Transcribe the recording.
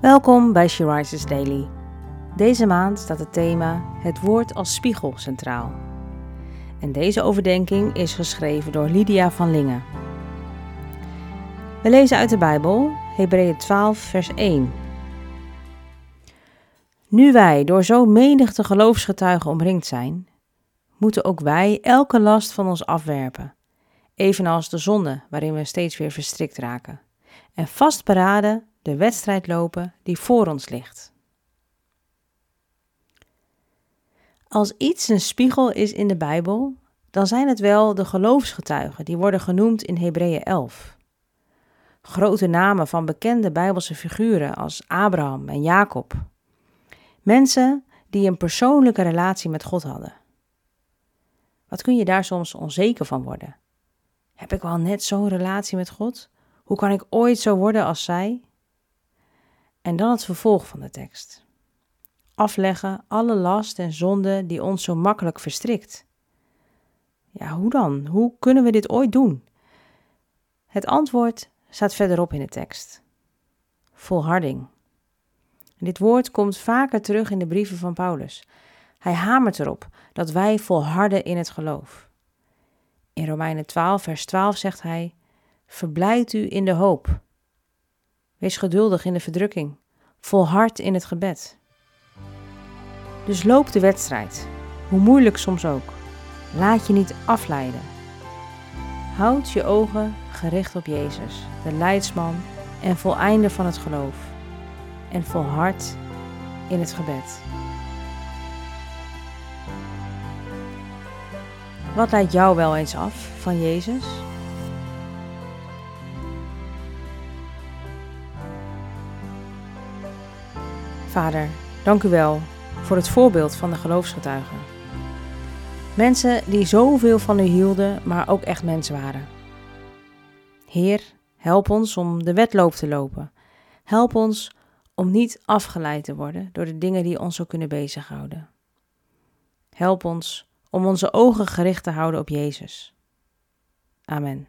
Welkom bij She Rises Daily. Deze maand staat het thema Het woord als spiegel centraal. En deze overdenking is geschreven door Lydia van Lingen. We lezen uit de Bijbel, Hebreeën 12, vers 1. Nu wij door zo menigte geloofsgetuigen omringd zijn, moeten ook wij elke last van ons afwerpen, evenals de zonde waarin we steeds weer verstrikt raken, en vastberaden de wedstrijd lopen die voor ons ligt. Als iets een spiegel is in de Bijbel, dan zijn het wel de geloofsgetuigen, die worden genoemd in Hebreeën 11. Grote namen van bekende Bijbelse figuren als Abraham en Jacob. Mensen die een persoonlijke relatie met God hadden. Wat kun je daar soms onzeker van worden? Heb ik wel net zo'n relatie met God? Hoe kan ik ooit zo worden als zij? En dan het vervolg van de tekst. Afleggen alle last en zonde die ons zo makkelijk verstrikt. Ja, hoe dan? Hoe kunnen we dit ooit doen? Het antwoord staat verderop in de tekst. Volharding. dit woord komt vaker terug in de brieven van Paulus. Hij hamert erop dat wij volharden in het geloof. In Romeinen 12, vers 12 zegt hij: Verblijd u in de hoop. Wees geduldig in de verdrukking. Volhard in het gebed. Dus loop de wedstrijd, hoe moeilijk soms ook. Laat je niet afleiden. Houd je ogen gericht op Jezus, de leidsman en voleinder van het geloof. En volhard in het gebed. Wat leidt jou wel eens af van Jezus? Vader, dank u wel voor het voorbeeld van de geloofsgetuigen. Mensen die zoveel van u hielden, maar ook echt mensen waren. Heer, help ons om de wedloop te lopen. Help ons om niet afgeleid te worden door de dingen die ons zo kunnen bezighouden. Help ons om onze ogen gericht te houden op Jezus. Amen.